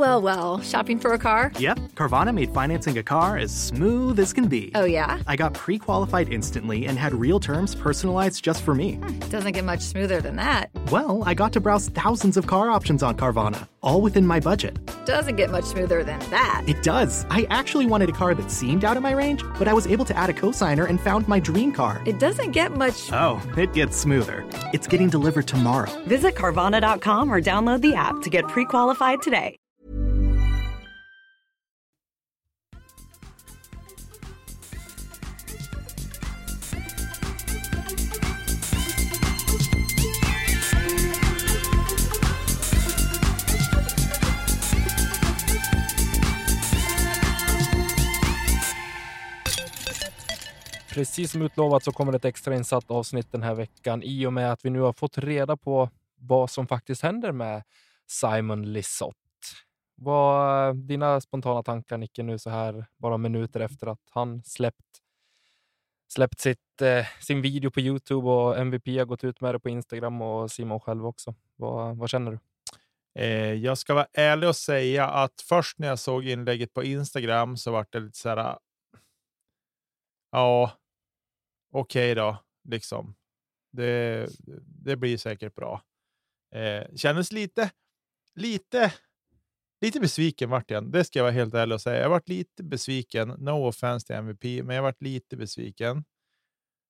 well, well. Shopping for a car? Yep, Carvana made financing a car as smooth as can be. Oh, yeah? I got pre qualified instantly and had real terms personalized just for me. Hmm, doesn't get much smoother than that. Well, I got to browse thousands of car options on Carvana, all within my budget. Doesn't get much smoother than that. It does. I actually wanted a car that seemed out of my range, but I was able to add a cosigner and found my dream car. It doesn't get much. Oh, it gets smoother. It's getting delivered tomorrow. Visit Carvana.com or download the app to get pre qualified today. Precis som utlovat så kommer ett extrainsatt avsnitt den här veckan i och med att vi nu har fått reda på vad som faktiskt händer med Simon Lissott. Vad eh, dina spontana tankar Nicke nu så här bara minuter efter att han släppt släppt sitt, eh, sin video på Youtube och MVP har gått ut med det på Instagram och Simon själv också. Vad, vad känner du? Eh, jag ska vara ärlig och säga att först när jag såg inlägget på Instagram så var det lite så här. Ah, ja, okej okay då, liksom. Det, det blir säkert bra. Eh, kändes lite, lite, lite besviken vart jag. Det ska jag vara helt ärlig och säga. Jag varit lite besviken. No offense till MVP, men jag varit lite besviken.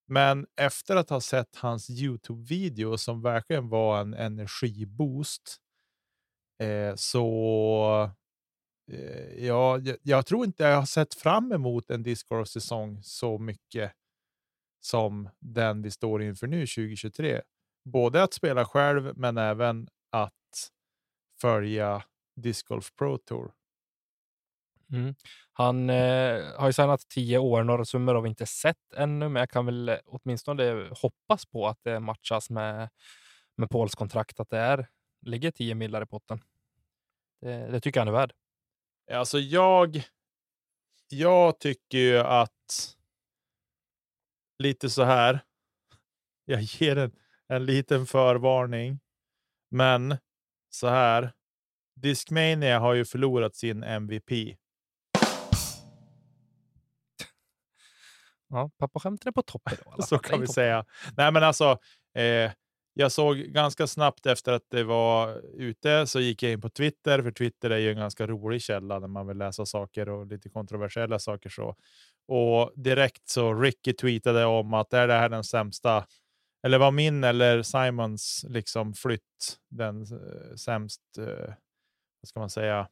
Men efter att ha sett hans Youtube-video som verkligen var en energiboost eh, så eh, ja, jag, jag, tror inte jag har sett fram emot en Discord-säsong så mycket som den vi står inför nu 2023. Både att spela själv, men även att följa Disc Golf Pro Tour. Mm. Han eh, har ju signat tio år. Några summor har vi inte sett ännu, men jag kan väl åtminstone hoppas på att det matchas med, med Pauls kontrakt, att det är, ligger tio millar i potten. Det, det tycker jag han är värd. Alltså jag, jag tycker ju att lite så här. Jag ger en, en liten förvarning, men så här. Discmania har ju förlorat sin MVP. Ja, pappaskämten är på topp idag. så kan vi säga. Nej, men alltså, eh, jag såg ganska snabbt efter att det var ute så gick jag in på Twitter, för Twitter är ju en ganska rolig källa när man vill läsa saker och lite kontroversiella saker. så. Och direkt så Ricky tweetade om att är det här den sämsta, eller var min eller Simons liksom flytt den uh, sämst, uh, vad ska man säga,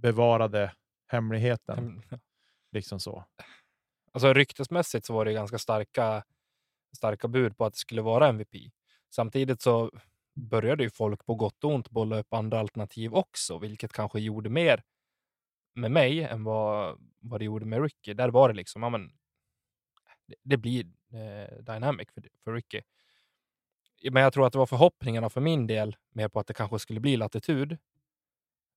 bevarade hemligheten. Mm. Liksom så. Alltså ryktesmässigt så var det ganska starka, starka bud på att det skulle vara MVP. Samtidigt så började ju folk på gott och ont bolla upp andra alternativ också, vilket kanske gjorde mer med mig än vad, vad det gjorde med Ricky. Där var det liksom, ja, men, det, det blir eh, dynamic för, för Ricky. Men jag tror att det var förhoppningarna för min del mer på att det kanske skulle bli latitud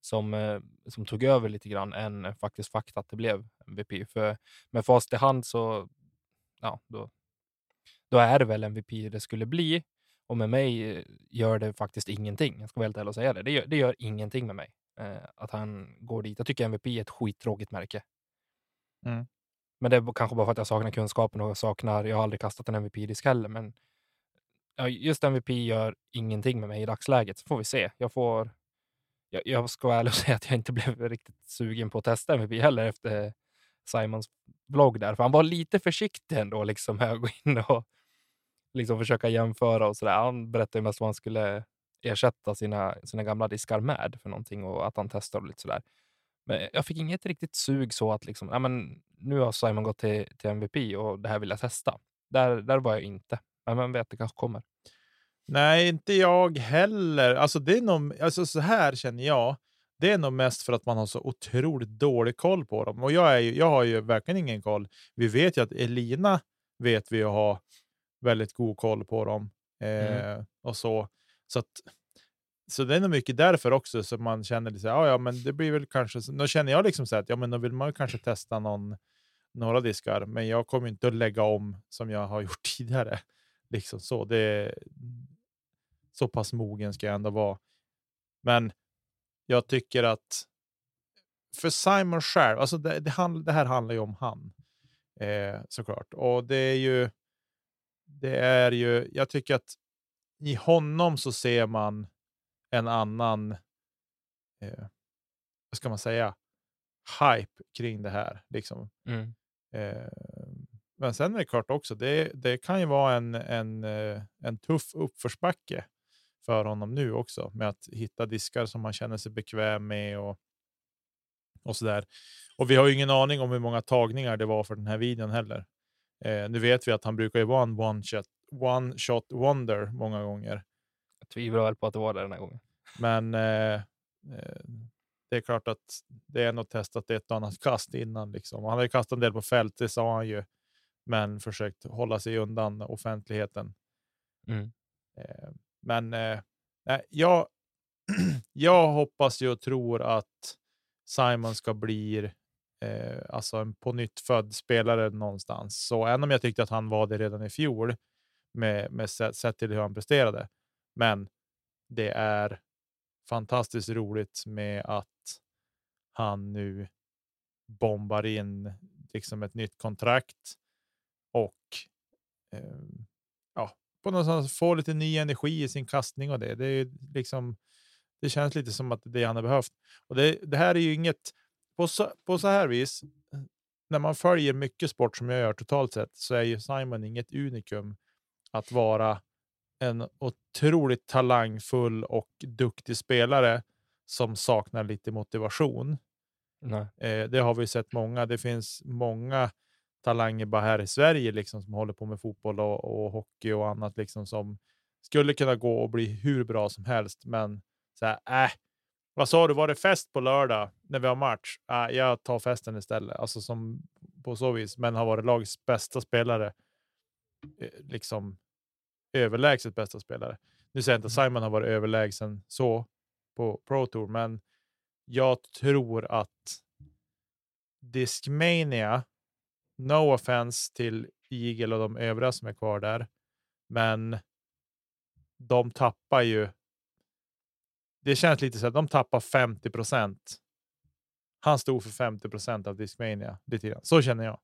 som, eh, som tog över lite grann än faktiskt fakta att det blev MVP. För med fast i hand så ja, då, då är det väl MVP det skulle bli. Och med mig gör det faktiskt ingenting. Jag ska vara helt ärlig och säga det. Det gör, det gör ingenting med mig eh, att han går dit. Jag tycker MVP är ett skittråkigt märke. Mm. Men det är kanske bara för att jag saknar kunskapen och saknar, jag har aldrig kastat en MVP-disk heller, men ja, just MVP gör ingenting med mig i dagsläget. Så får vi se. Jag får. Jag, jag ska vara ärlig och säga att jag inte blev riktigt sugen på att testa MVP heller efter Simons blogg där, för han var lite försiktig ändå liksom med att gå in och liksom försöka jämföra och sådär. Han berättade mest vad han skulle ersätta sina, sina gamla diskar med för någonting och att han testar och lite sådär. Men jag fick inget riktigt sug så att liksom, ja, men nu har Simon gått till, till MVP och det här vill jag testa. Där, där var jag inte, men vem vet, det kanske kommer. Nej, inte jag heller. Alltså, det är nog, alltså, så här känner jag. Det är nog mest för att man har så otroligt dålig koll på dem. Och jag, är ju, jag har ju verkligen ingen koll. Vi vet ju att Elina vet vi har väldigt god koll på dem. Eh, mm. och så. Så, att, så det är nog mycket därför också som man känner lite så här, ja, ja, men det blir väl kanske. Då känner jag liksom så här att ja, men då vill man kanske testa någon, några diskar, men jag kommer inte att lägga om som jag har gjort tidigare. Liksom så. Det, så pass mogen ska jag ändå vara. Men jag tycker att för Simon själv, alltså det, det, handl, det här handlar ju om han eh, såklart. Och det är ju, det är ju, jag tycker att i honom så ser man en annan, eh, vad ska man säga, hype kring det här. Liksom. Mm. Eh, men sen är det klart också, det, det kan ju vara en, en, eh, en tuff uppförsbacke för honom nu också med att hitta diskar som man känner sig bekväm med och, och så där. Och vi har ju ingen aning om hur många tagningar det var för den här videon heller. Eh, nu vet vi att han brukar ju vara en one shot, one shot wonder många gånger. Jag tvivlar väl på att det var det den här gången. Men eh, eh, det är klart att det är nog testat ett och annat kast innan. Liksom. Han har ju kastat en del på fält, det sa han ju, men försökt hålla sig undan offentligheten. Mm. Eh, men eh, jag, jag hoppas ju och tror att Simon ska bli eh, alltså en på nytt född spelare någonstans. Så även om jag tyckte att han var det redan i fjol med, med sett, sett till hur han presterade. Men det är fantastiskt roligt med att han nu bombar in liksom ett nytt kontrakt och eh, ja, på någonstans få lite ny energi i sin kastning och det. Det, är liksom, det känns lite som att det är det han har behövt. Och det, det här är ju inget, på så, på så här vis, när man följer mycket sport som jag gör totalt sett, så är ju Simon inget unikum att vara en otroligt talangfull och duktig spelare som saknar lite motivation. Eh, det har vi sett många. Det finns många talanger bara här i Sverige liksom, som håller på med fotboll och, och hockey och annat liksom, som skulle kunna gå och bli hur bra som helst. Men så här, äh, vad sa du, var det fest på lördag när vi har match? Äh, jag tar festen istället. Alltså som på så vis, men har varit lagets bästa spelare. Eh, liksom överlägset bästa spelare. Nu säger jag inte att Mm. Simon har varit överlägsen så på Pro Tour, men jag tror att Discmania, no offense till Eagle och de övriga som är kvar där, men de tappar ju. Det känns lite så att de tappar 50 procent. Han stod för 50 procent av Discmania. Lite grann. Så känner jag.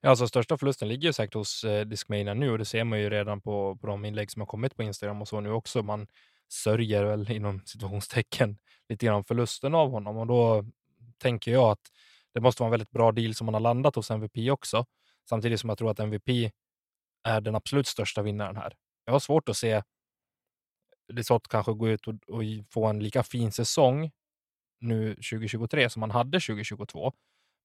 Ja, alltså största förlusten ligger ju säkert hos eh, Discmania nu och det ser man ju redan på, på de inlägg som har kommit på Instagram och så nu också. Man sörjer väl inom situationstecken lite grann förlusten av honom och då tänker jag att det måste vara en väldigt bra deal som man har landat hos MVP också. Samtidigt som jag tror att MVP är den absolut största vinnaren här. Jag har svårt att se Lisotte kanske gå ut och, och få en lika fin säsong nu 2023 som han hade 2022.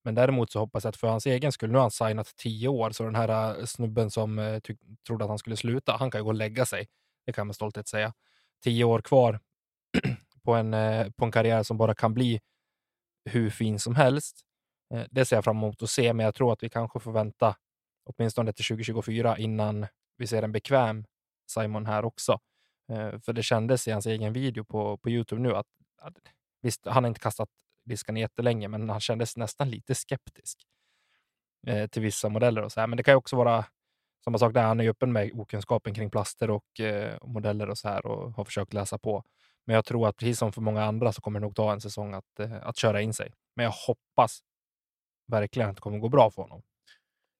Men däremot så hoppas jag att för hans egen skull, nu har han signat tio år, så den här äh, snubben som äh, tyck, trodde att han skulle sluta, han kan ju gå och lägga sig. Det kan jag med stolthet säga. Tio år kvar på en, äh, på en karriär som bara kan bli hur fin som helst. det ser jag fram emot att se, men jag tror att vi kanske får vänta åtminstone till 2024 innan vi ser en bekväm Simon här också. Eh, för det kändes i hans egen video på, på Youtube nu att, att visst, han har inte kastat diskarna jättelänge, men han kändes nästan lite skeptisk eh, till vissa modeller. och så här. Men det kan ju också vara samma sak där. Han är ju öppen med okunskapen kring plaster och, eh, och modeller och så här och har försökt läsa på. Men jag tror att precis som för många andra så kommer det nog ta en säsong att, eh, att köra in sig. Men jag hoppas verkligen att det kommer gå bra för honom.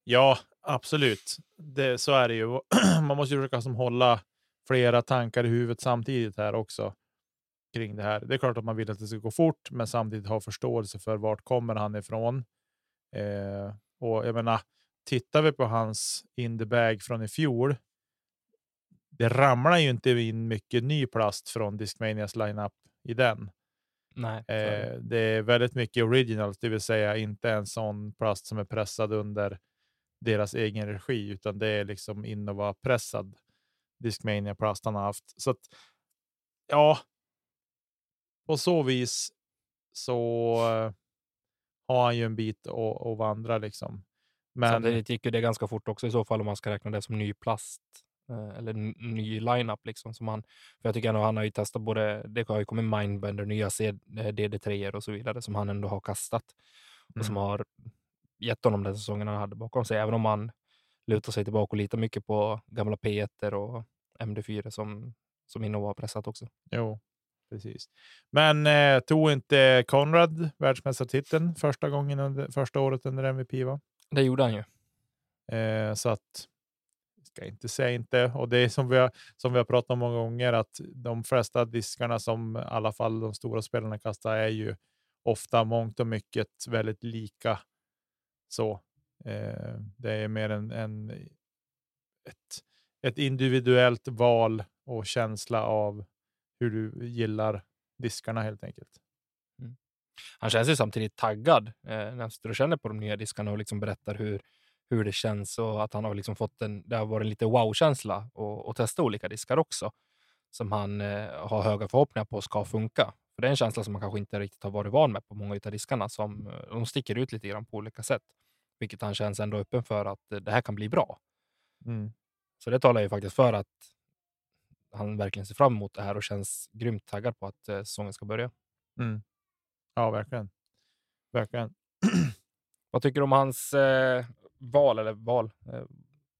Ja, absolut. Det, så är det ju. Man måste ju försöka som hålla flera tankar i huvudet samtidigt här också kring det här. Det är klart att man vill att det ska gå fort, men samtidigt ha förståelse för vart kommer han ifrån. Eh, och jag menar, tittar vi på hans in the bag från i fjol. Det ramlar ju inte in mycket ny plast från Discmanias lineup i den. Nej, eh, det är väldigt mycket originals, det vill säga inte en sån plast som är pressad under deras egen regi, utan det är liksom innova pressad Discmania plast han har haft. Så att, ja, på så vis så uh, har han ju en bit att, vandra liksom. Men Samtidigt gick ju det ganska fort också i så fall om man ska räkna det som ny plast uh, eller ny lineup liksom. Som han, för jag tycker ändå han har ju testat både, det har ju kommit Mindbender, nya DD3 och så vidare som han ändå har kastat och mm. som har gett honom den säsongen han hade bakom sig. Även om han lutar sig tillbaka och litar mycket på gamla P1 och MD4 som, som Innova har pressat också. Jo, precis. Men eh, tog inte Conrad världsmästartiteln första gången under första året under MVP? Va? Det gjorde han ju. Eh, så att ska inte säga inte. Och det är som vi har, som vi har pratat om många gånger att de flesta diskarna som i alla fall de stora spelarna kastar är ju ofta mångt och mycket väldigt lika. Så eh, det är mer en, en ett, ett individuellt val och känsla av hur du gillar diskarna helt enkelt. Han känns ju samtidigt taggad eh, när han sitter och känner på de nya diskarna och liksom berättar hur, hur det känns och att han har liksom fått en, det har varit en lite wow-känsla och, och testa olika diskar också som han eh, har höga förhoppningar på ska funka. För det är en känsla som man kanske inte riktigt har varit van med på många av diskarna som eh, de sticker ut lite grann på olika sätt, vilket han känns ändå öppen för att eh, det här kan bli bra. Mm. Så det talar ju faktiskt för att han verkligen ser fram emot det här och känns grymt taggad på att eh, säsongen ska börja. Mm. Ja, verkligen. Verkligen. Vad tycker du om hans eh, val? Eller val? Eh,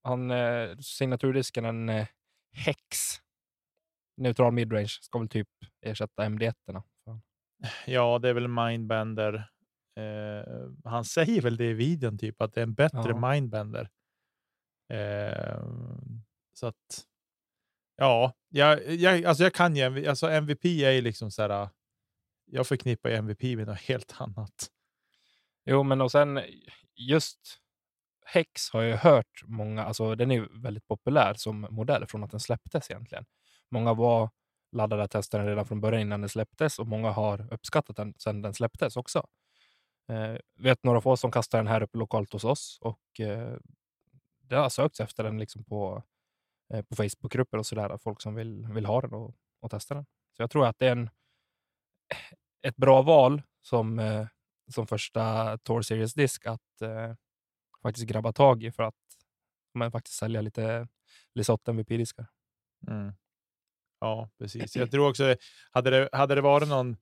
han, eh, signaturdisken, en eh, Hex. Neutral midrange. Ska väl typ ersätta MD1. Ja, det är väl Mindbender. Eh, han säger väl det i videon, typ att det är en bättre Ja. Mindbender. Eh, så att. Ja, jag, jag, alltså jag kan ju. Alltså MVP är ju liksom så här. Äh, jag förknippar ju MVP med något helt annat. Jo, men och sen just Hex har jag ju hört många, alltså den är ju väldigt populär som modell från att den släpptes egentligen. Många var laddade att testa den redan från början innan den släpptes och många har uppskattat den sedan den släpptes också. Eh, vet några få som kastar den här uppe lokalt hos oss och eh, det har sökts efter den liksom på, eh, på Facebookgrupper och sådär, folk som vill, vill ha den och, och testa den. Så jag tror att det är en, ett bra val som, eh, som första Tour Series-disk att eh, faktiskt grabba tag i för att men, faktiskt sälja lite Lisotte MVP-diskar. Mm. Ja, precis. Jag tror också, hade det, hade det varit någon,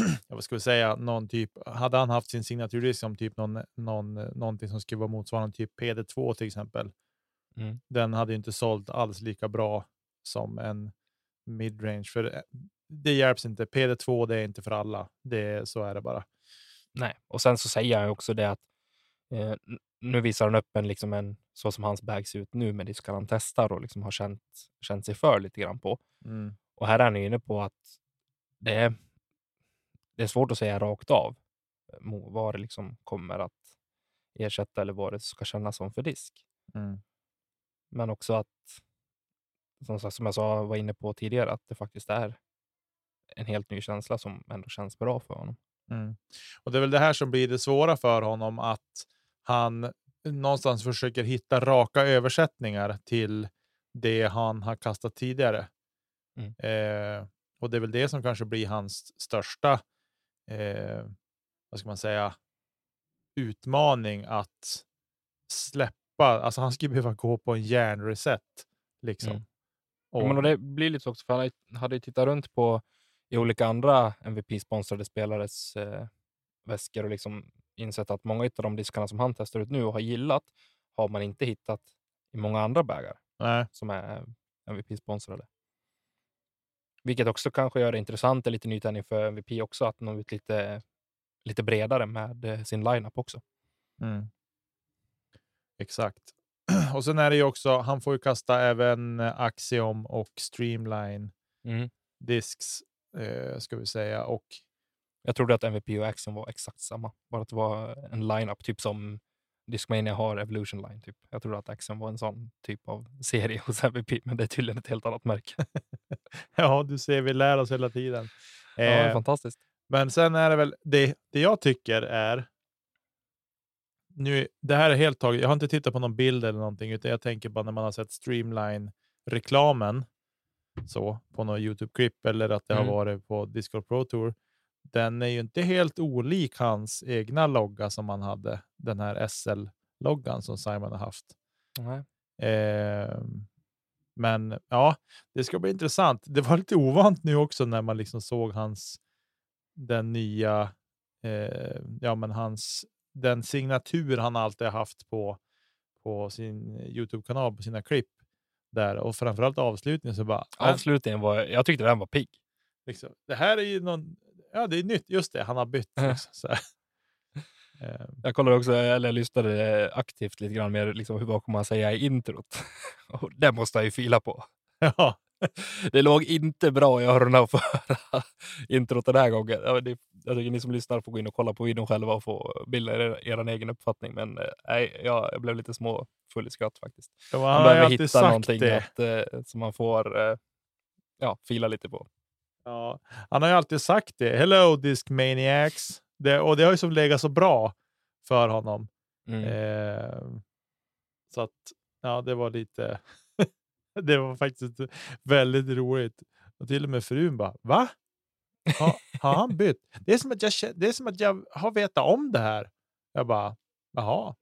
vad ska vi säga, någon typ, hade han haft sin signaturdisk som typ någon, någon, någonting som skulle vara motsvarande typ PD2 till exempel, Mm. den hade ju inte sålt alls lika bra som en midrange. För det- det hjälps inte. PD2 det är inte för alla. Det, så är det bara. Nej, och sen så säger han också det att eh, nu visar han upp en, liksom en så som hans bag ser ut nu med diskar han testar och liksom har känt, känt sig för lite grann på. Mm. Och här är han inne på att det är, det är svårt att säga rakt av eh, vad det liksom kommer att ersätta eller vad det ska kännas som för disk. Mm. Men också att, som, sagt, som jag sa, var inne på tidigare, att det faktiskt är en helt ny känsla som ändå känns bra för honom. Mm. Och det är väl det här som blir det svåra för honom, att han någonstans försöker hitta raka översättningar till det han har kastat tidigare. Mm. Eh, och det är väl det som kanske blir hans största, eh, vad ska man säga, utmaning att släppa. Alltså han skulle behöva gå på en järnreset. Liksom. Mm. Och, Ja, men och det blir lite så också, för han hade- hade ju tittat runt på i olika andra MVP-sponsrade spelares eh, väskor och liksom insett att många av de diskarna som han testar ut nu och har gillat har man inte hittat i många andra bägar nej, som är MVP-sponsrade. Vilket också kanske gör det intressant, lite nytändning för MVP också, att nå ut lite, lite bredare med eh, sin lineup också. Mm. Exakt. Och sen är det ju också, han får ju kasta även eh, Axiom och Streamline disks, eh, ska vi säga. Och Jag trodde att MVP och Axiom var exakt samma, bara att det var en lineup, typ som Discmania har Evolution Line. Typ. Jag trodde att Axiom var en sån typ av serie hos MVP, men det är tydligen ett helt annat märke. ja, du ser, vi lär oss hela tiden. Ja, det är Eh, fantastiskt. men sen är det väl det, det jag tycker är. Nu, det här är helt taget. Jag har inte tittat på någon bild eller någonting, utan jag tänker bara när man har sett Streamline reklamen så på någon Youtube-klipp eller att det Mm. har varit på Discord Pro Tour. Den är ju inte helt olik hans egna logga som han hade, den här SL-loggan som Simon har haft. Nej. Ehm, men ja, det ska bli intressant. Det var lite ovant nu också när man liksom såg hans, den nya, eh, ja men hans, den signatur han alltid haft på, på sin Youtube-kanal, på sina klipp där och framförallt avslutningen så bara, "Ah, Avslutningen var, jag tyckte den var pigg. Liksom. Det här är ju någon, ja det är nytt, just det, han har bytt. Ja. Liksom. Eh, Jag kollade också, eller jag lyssnade aktivt lite grann mer liksom, hur vad kommer man säga i introt? Och det måste jag ju fila på. ja, Det låg inte bra i öronen att höra introt den här gången. Ja, jag tycker ni som lyssnar får gå in och kolla på videon själva och få bilda er, er egen uppfattning. Men eh, nej, jag, jag blev lite små full i skratt faktiskt. Ja, Man han behöver hitta någonting att, eh, som man får eh, ja, fila lite på. Ja, han har ju alltid sagt det. Hello Discmaniacs. Det, och det har ju som legat så bra för honom. Mm. Eh, så att, ja, det var lite... det var faktiskt väldigt roligt. Och till och med frun bara, va? Ha, har han bytt? Det är, som att jag, det är som att jag har vetat om det här. Jag bara, jaha.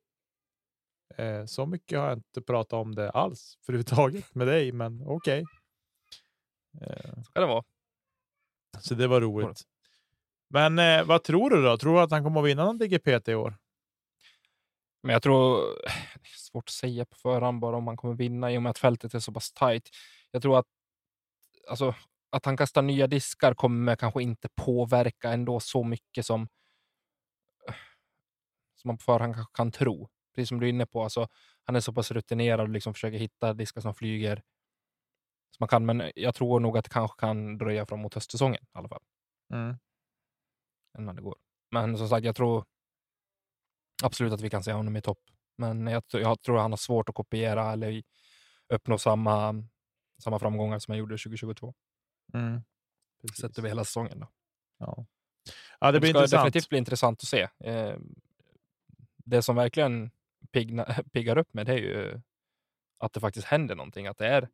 Eh, så mycket har jag inte pratat om det alls förhuvudtaget med dig, men okej. Eh, Så kan det vara. Så det var roligt. Men eh, vad tror du då? Tror du att han kommer att vinna någon DGPT i år? Men jag tror, det är svårt att säga på förhand bara om han kommer vinna i och med att fältet är så pass tajt. Jag tror att, alltså, att han kastar nya diskar kommer kanske inte påverka ändå så mycket som, som man på förhand kanske kan tro. Precis som du är inne på, alltså, han är så pass rutinerad och liksom försöker hitta diskar som flyger. Som man kan, men jag tror nog att det kanske kan dröja framåt höstsäsongen i alla fall. Innan det går. Men som sagt, jag tror absolut att vi kan se honom i topp. Men jag, jag tror han har svårt att kopiera eller uppnå samma, samma framgångar som han gjorde 2022. Precis. Sett över hela säsongen. Då. Ja. ja, det blir ska intressant. definitivt bli intressant att se. Eh, det som verkligen pigna, piggar upp med det är ju att det faktiskt händer någonting. Att det är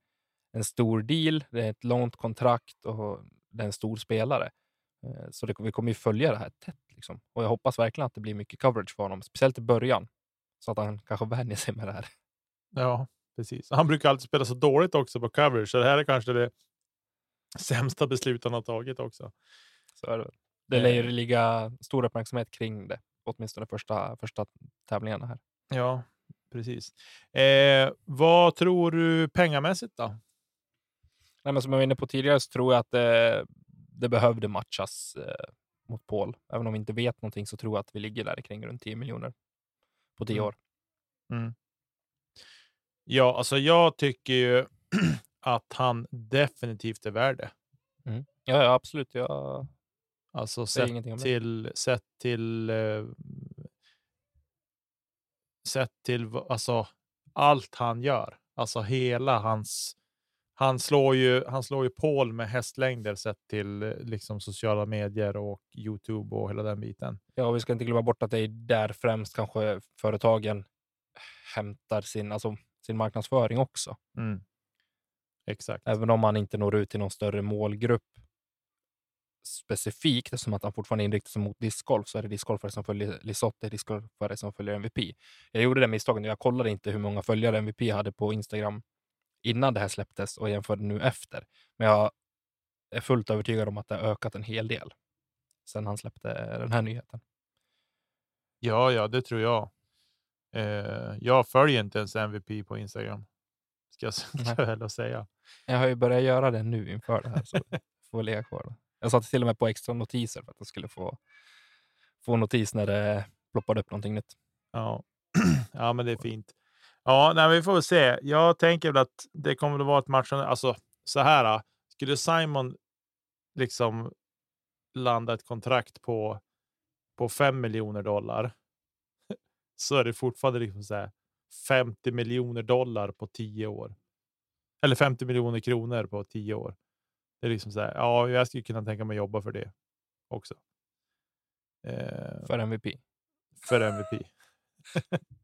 en stor deal, det är ett långt kontrakt och det är en stor spelare. Eh, så det, vi kommer ju följa det här tätt. Liksom. Och jag hoppas verkligen att det blir mycket coverage för honom, speciellt i början. Så att han kanske vänjer sig med det här. Ja, precis. Han brukar alltid spela så dåligt också på coverage, så det här är kanske det sämsta beslut han har tagit också. Så är det. det lär ju Eh. ligga stor uppmärksamhet kring det, åtminstone första, första tävlingarna här. Ja, precis. Eh, vad tror du pengamässigt då? Nej, men som jag var inne på tidigare så tror jag att det, det behövde matchas eh, mot Paul. Även om vi inte vet någonting så tror jag att vi ligger där kring runt 10 miljoner på 10 Mm. år. Ja, alltså jag tycker ju att han definitivt är värd det. Ja, ja, absolut. Jag Alltså sett till, sett till, eh, sett till alltså, allt han gör. Alltså hela hans, han slår ju, han slår ju Paul med hästlängder sett till liksom sociala medier och Youtube och hela den biten. Ja, vi ska inte glömma bort att det är där främst kanske företagen hämtar sin, alltså, sin marknadsföring också. Exakt. Även om man inte når ut till någon större målgrupp specifikt, eftersom att han fortfarande inriktar sig mot discgolf, så är det discgolfare som följer Lisotte, discgolfare som följer MVP. Jag gjorde det misstaget, jag kollade inte hur många följare MVP hade på Instagram innan det här släpptes och jämförde nu efter. Men jag är fullt övertygad om att det har ökat en hel del sen han släppte den här nyheten. Ja, ja, det tror jag. Eh, jag följer inte ens MVP på Instagram. Ska jag, ska jag väl säga. Jag har ju börjat göra det nu inför det här, så får ligga kvar. Jag satte till och med på extra notiser för att jag skulle få, få notis när det ploppade upp någonting nytt. Ja. ja, men det är fint. Ja, nej, vi får väl se. Jag tänker väl att det kommer att vara ett match. Alltså så här. ah, Skulle Simon liksom landa ett kontrakt på på 5 miljoner dollar. Så är det fortfarande liksom så här 50 miljoner dollar på 10 år. Eller 50 miljoner kronor på 10 år. Det är liksom så här. Ja, jag skulle kunna tänka mig jobba för det också. Eh, För MVP. för MVP.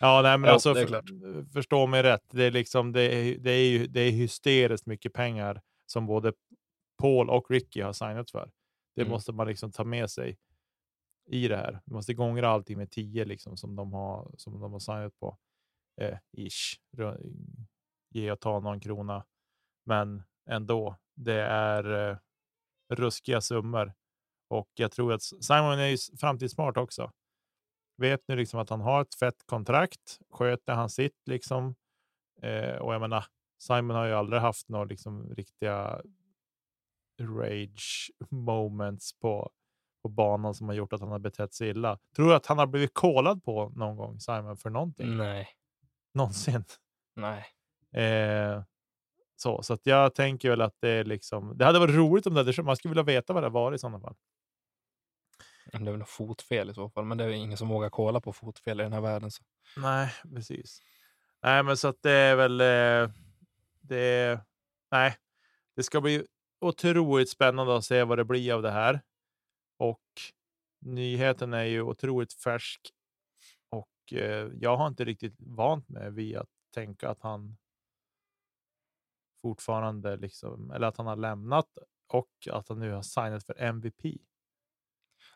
ja, nej, men Jo, alltså för, förstå mig rätt. Det är liksom det är, det är ju det är hysteriskt mycket pengar som både Paul och Ricky har signat för. Det Mm. måste man liksom ta med sig i det här. Man måste gångra allting med 10 liksom som de har som de har signat på. Eh, ish. Ge och ta någon krona. Men ändå, det är eh, ruskiga summor. Och jag tror att Simon är ju framtidssmart också. Vet nu liksom att han har ett fett kontrakt. Sköter han sitt liksom. Eh, och jag menar, Simon har ju aldrig haft några liksom riktiga rage moments på, på banan som har gjort att han har betett sig illa. Tror du att han har blivit kollad på någon gång, Simon, för någonting? Nej, Någonsin? nej. Eh, så, så att jag tänker väl att det är liksom. Det hade varit roligt om det hade. Man skulle vilja veta vad det var i sådana fall. Det är väl något fotfel i så fall, men det är ingen som vågar kolla på fotfel i den här världen. Så. Nej, precis. Nej, men så att det är väl. Eh, det. Nej, det ska bli otroligt spännande att se vad det blir av det här. Och nyheten är ju otroligt färsk. Och eh, jag har inte riktigt vant mig vid att tänka att han fortfarande liksom, eller att han har lämnat och att han nu har signat för MVP.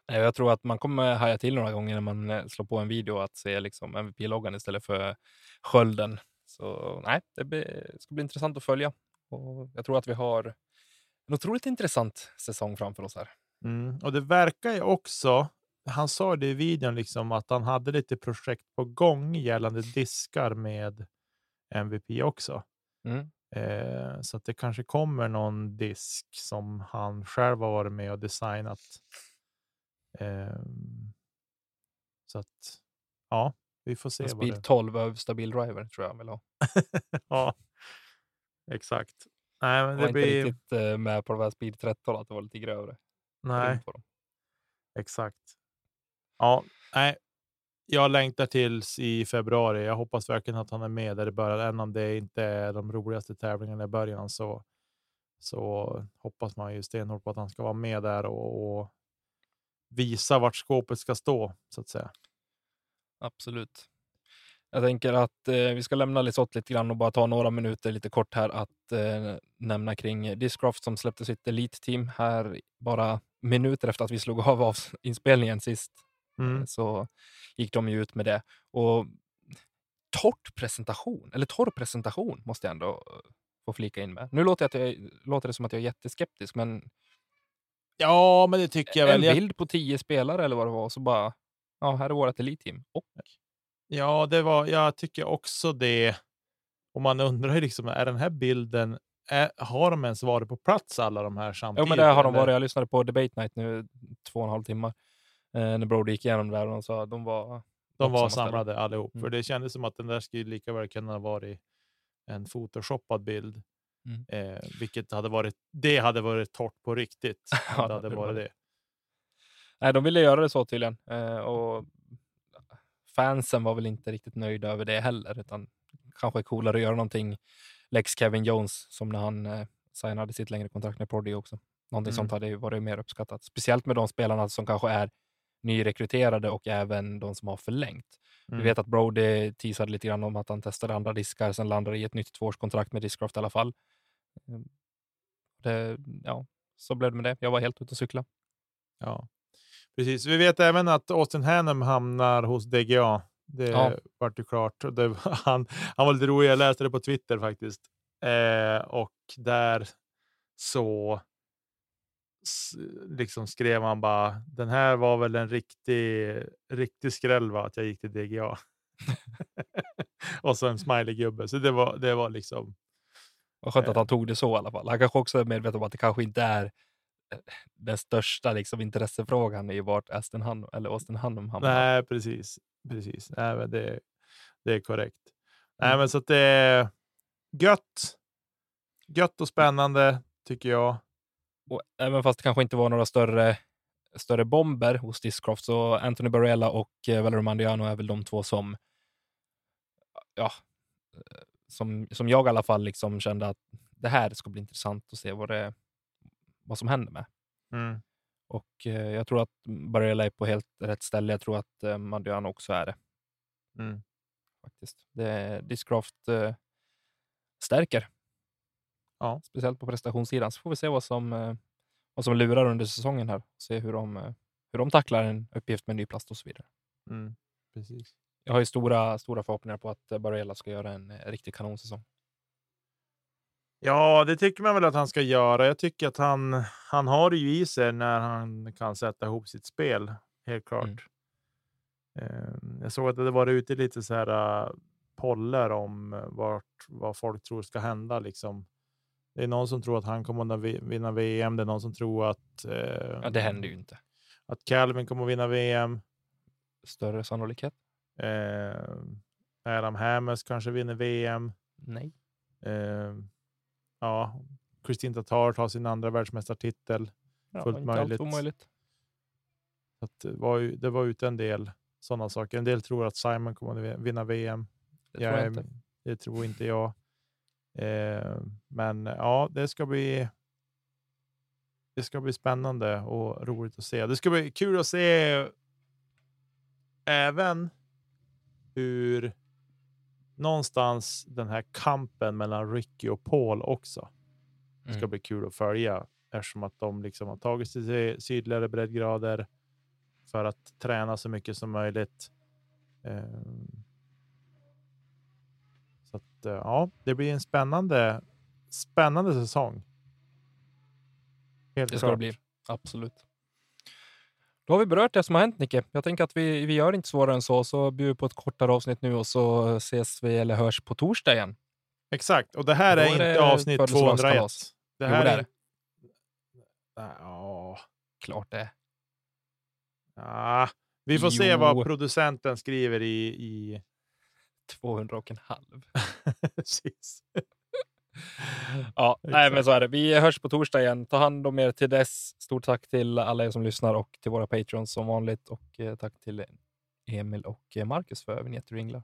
Nej, Jag tror att man kommer haja till några gånger när man eh, slår på en video att se liksom MVP-loggan istället för skölden. Så nej, det blir, ska bli intressant att följa. Och jag tror att vi har en otroligt intressant säsong framför oss här. Mm. Och det verkar ju också. Han sa det i videon liksom att han hade lite projekt på gång gällande diskar med MVP också. Mm. Eh, så att det kanske kommer någon disk som han själv har varit med och designat. Eh, så att ja, vi får se. Vad det... Speed 12 av stabil driver tror jag han vill ha. ja, exakt. Nej, men Jag det var inte blir. riktigt eh, med på de här Speed 13, att det var lite grövre. Nej, exakt. Ja, nej. Jag längtar tills i februari. Jag hoppas verkligen att han är med där i början, även om det inte är de roligaste tävlingarna i början så. Så hoppas man ju stenhårt på att han ska vara med där och, och visa vart skåpet ska stå så att säga. Absolut. Jag tänker att eh, vi ska lämna Lisotte lite grann och bara ta några minuter lite kort här att eh, nämna kring Discraft som släppte sitt Elite-team här bara minuter efter att vi slog av, av inspelningen sist. Mm. Eh, Så gick de ju ut med det. Och torrt presentation, eller torr presentation måste jag ändå få flika in med. Nu låter, jag jag, låter det som att jag är jätteskeptisk, men Ja, men det tycker jag en väl. Jag, bild på tio spelare eller vad det var, så bara, ja, här är vårt Elite-team. Och ja, det var. Jag tycker också det. Och man undrar ju liksom, är den här bilden? Är, har de ens varit på plats alla de här Jo, samtidigt? men det har de varit. Jag lyssnade på Debate Night nu två och en halv timme eh, när Brody gick igenom det där och de sa att de var De var samlade allihop, för Mm. det kändes som att den där skulle lika väl kunna ha varit en photoshoppad bild, Mm. eh, vilket hade varit. Det hade varit torrt på riktigt. Ja, det hade det varit var det. Nej, de ville göra det så tydligen. Eh, och fansen var väl inte riktigt nöjda över det heller, utan kanske coolare att göra någonting Lex Kevin Jones som när han eh, signade sitt längre kontrakt med Prodigy också. Någonting Mm. sånt hade ju varit mer uppskattat, speciellt med de spelarna som kanske är nyrekryterade och även de som har förlängt. Mm. Vi vet att Brody teasade lite grann om att han testade andra diskar, sen landade i ett nytt tvåårskontrakt med Discraft i alla fall. Mm. Det, ja, så blev det med det. Jag var helt ute och cykla. Ja, precis. Vi vet även att Austin Hannum hamnar hos DGA. Det Ja. vart ju klart. Det, var- han, han var lite rolig. Jag läste det på Twitter faktiskt. Eh, och där så liksom skrev han bara den här var väl en riktig, riktig skräll va, att jag gick till DGA. och så en smiley-gubbe. Så det var, det var liksom. Vad skönt att Eh. han tog det så i alla fall. Han kanske också är medveten om att det kanske inte är eh, den största liksom, intressefrågan i vart Aston Han eller Austin Hannum hamnar. Nej, precis. precis. Nej, men det, det är korrekt. Nej, Mm. men så att det är gött. Gött och spännande tycker jag. Och även fast det kanske inte var några större, större bomber hos Discraft så Anthony Barella och eh, Valerio Mandiano är väl de två som ja, som, som jag i alla fall liksom kände att det här ska bli intressant att se vad, det, vad som händer med. Mm. Och eh, jag tror att Barella är på helt rätt ställe. Jag tror att eh, Mandiano också är det. Mm. faktiskt. Det, Discraft eh, stärker. Ja. Speciellt på prestationssidan. Så får vi se vad som, eh, vad som lurar under säsongen här. Se hur de, eh, hur de tacklar en uppgift med ny plast och så vidare. Mm. Precis. Jag har ju stora, stora förhoppningar på att Barella ska göra en eh, riktig kanonsäsong. Ja, det tycker man väl att han ska göra. Jag tycker att han, han har det ju i sig när han kan sätta ihop sitt spel. Helt klart. Mm. Jag såg att det var ute lite så här uh, poller om eh, vart, vad folk tror ska hända liksom Det är någon som tror att han kommer att vi- vinna VM. Det är någon som tror att, eh, Ja, det händer ju inte. att Calvin kommer att vinna VM. Större sannolikhet? Eh, Adam Hammes kanske vinner VM. Nej. Eh, ja, Kristin Tatar tar sin andra världsmästartitel. Ja, Fullt möjligt. omöjligt. Att det, var ju, det var ute en del sådana saker. En del tror att Simon kommer att vinna VM. Det tror jag Jag inte. Det tror inte jag. Eh, men ja, det ska bli. Det ska bli spännande och roligt att se. Det ska bli kul att se. Även hur någonstans den här kampen mellan Ricky och Paul också ska Mm. bli kul att följa eftersom att de liksom har tagit sig till sydligare breddgrader för att träna så mycket som möjligt. Ehm, Så att, eh, ja, det blir en spännande, spännande säsong. Helt Det ska klart. det bli. Absolut. Då har vi berört det som har hänt, Nicke. Jag tänker att vi, vi gör inte svårare än så, så bjuder på ett kortare avsnitt nu och så ses vi eller hörs på torsdag igen. Exakt, och det här är är inte avsnitt 201. födelsedagskalas. Det Jo, här det är är det. Nej, Ja, Klart det. är. ja. Vi får se vad Jo. producenten skriver i, i 200 och en halv. Precis. Ja, nej, men så är det. Vi hörs på torsdag igen. Ta hand om er till dess. Stort tack till alla er som lyssnar och till våra patrons som vanligt. Och eh, tack till Emil och eh, Marcus för vignetter och ringlar.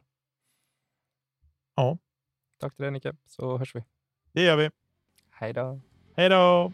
Ja. Tack till dig Nicke, så hörs vi. Det gör vi. Hej då. Hej då!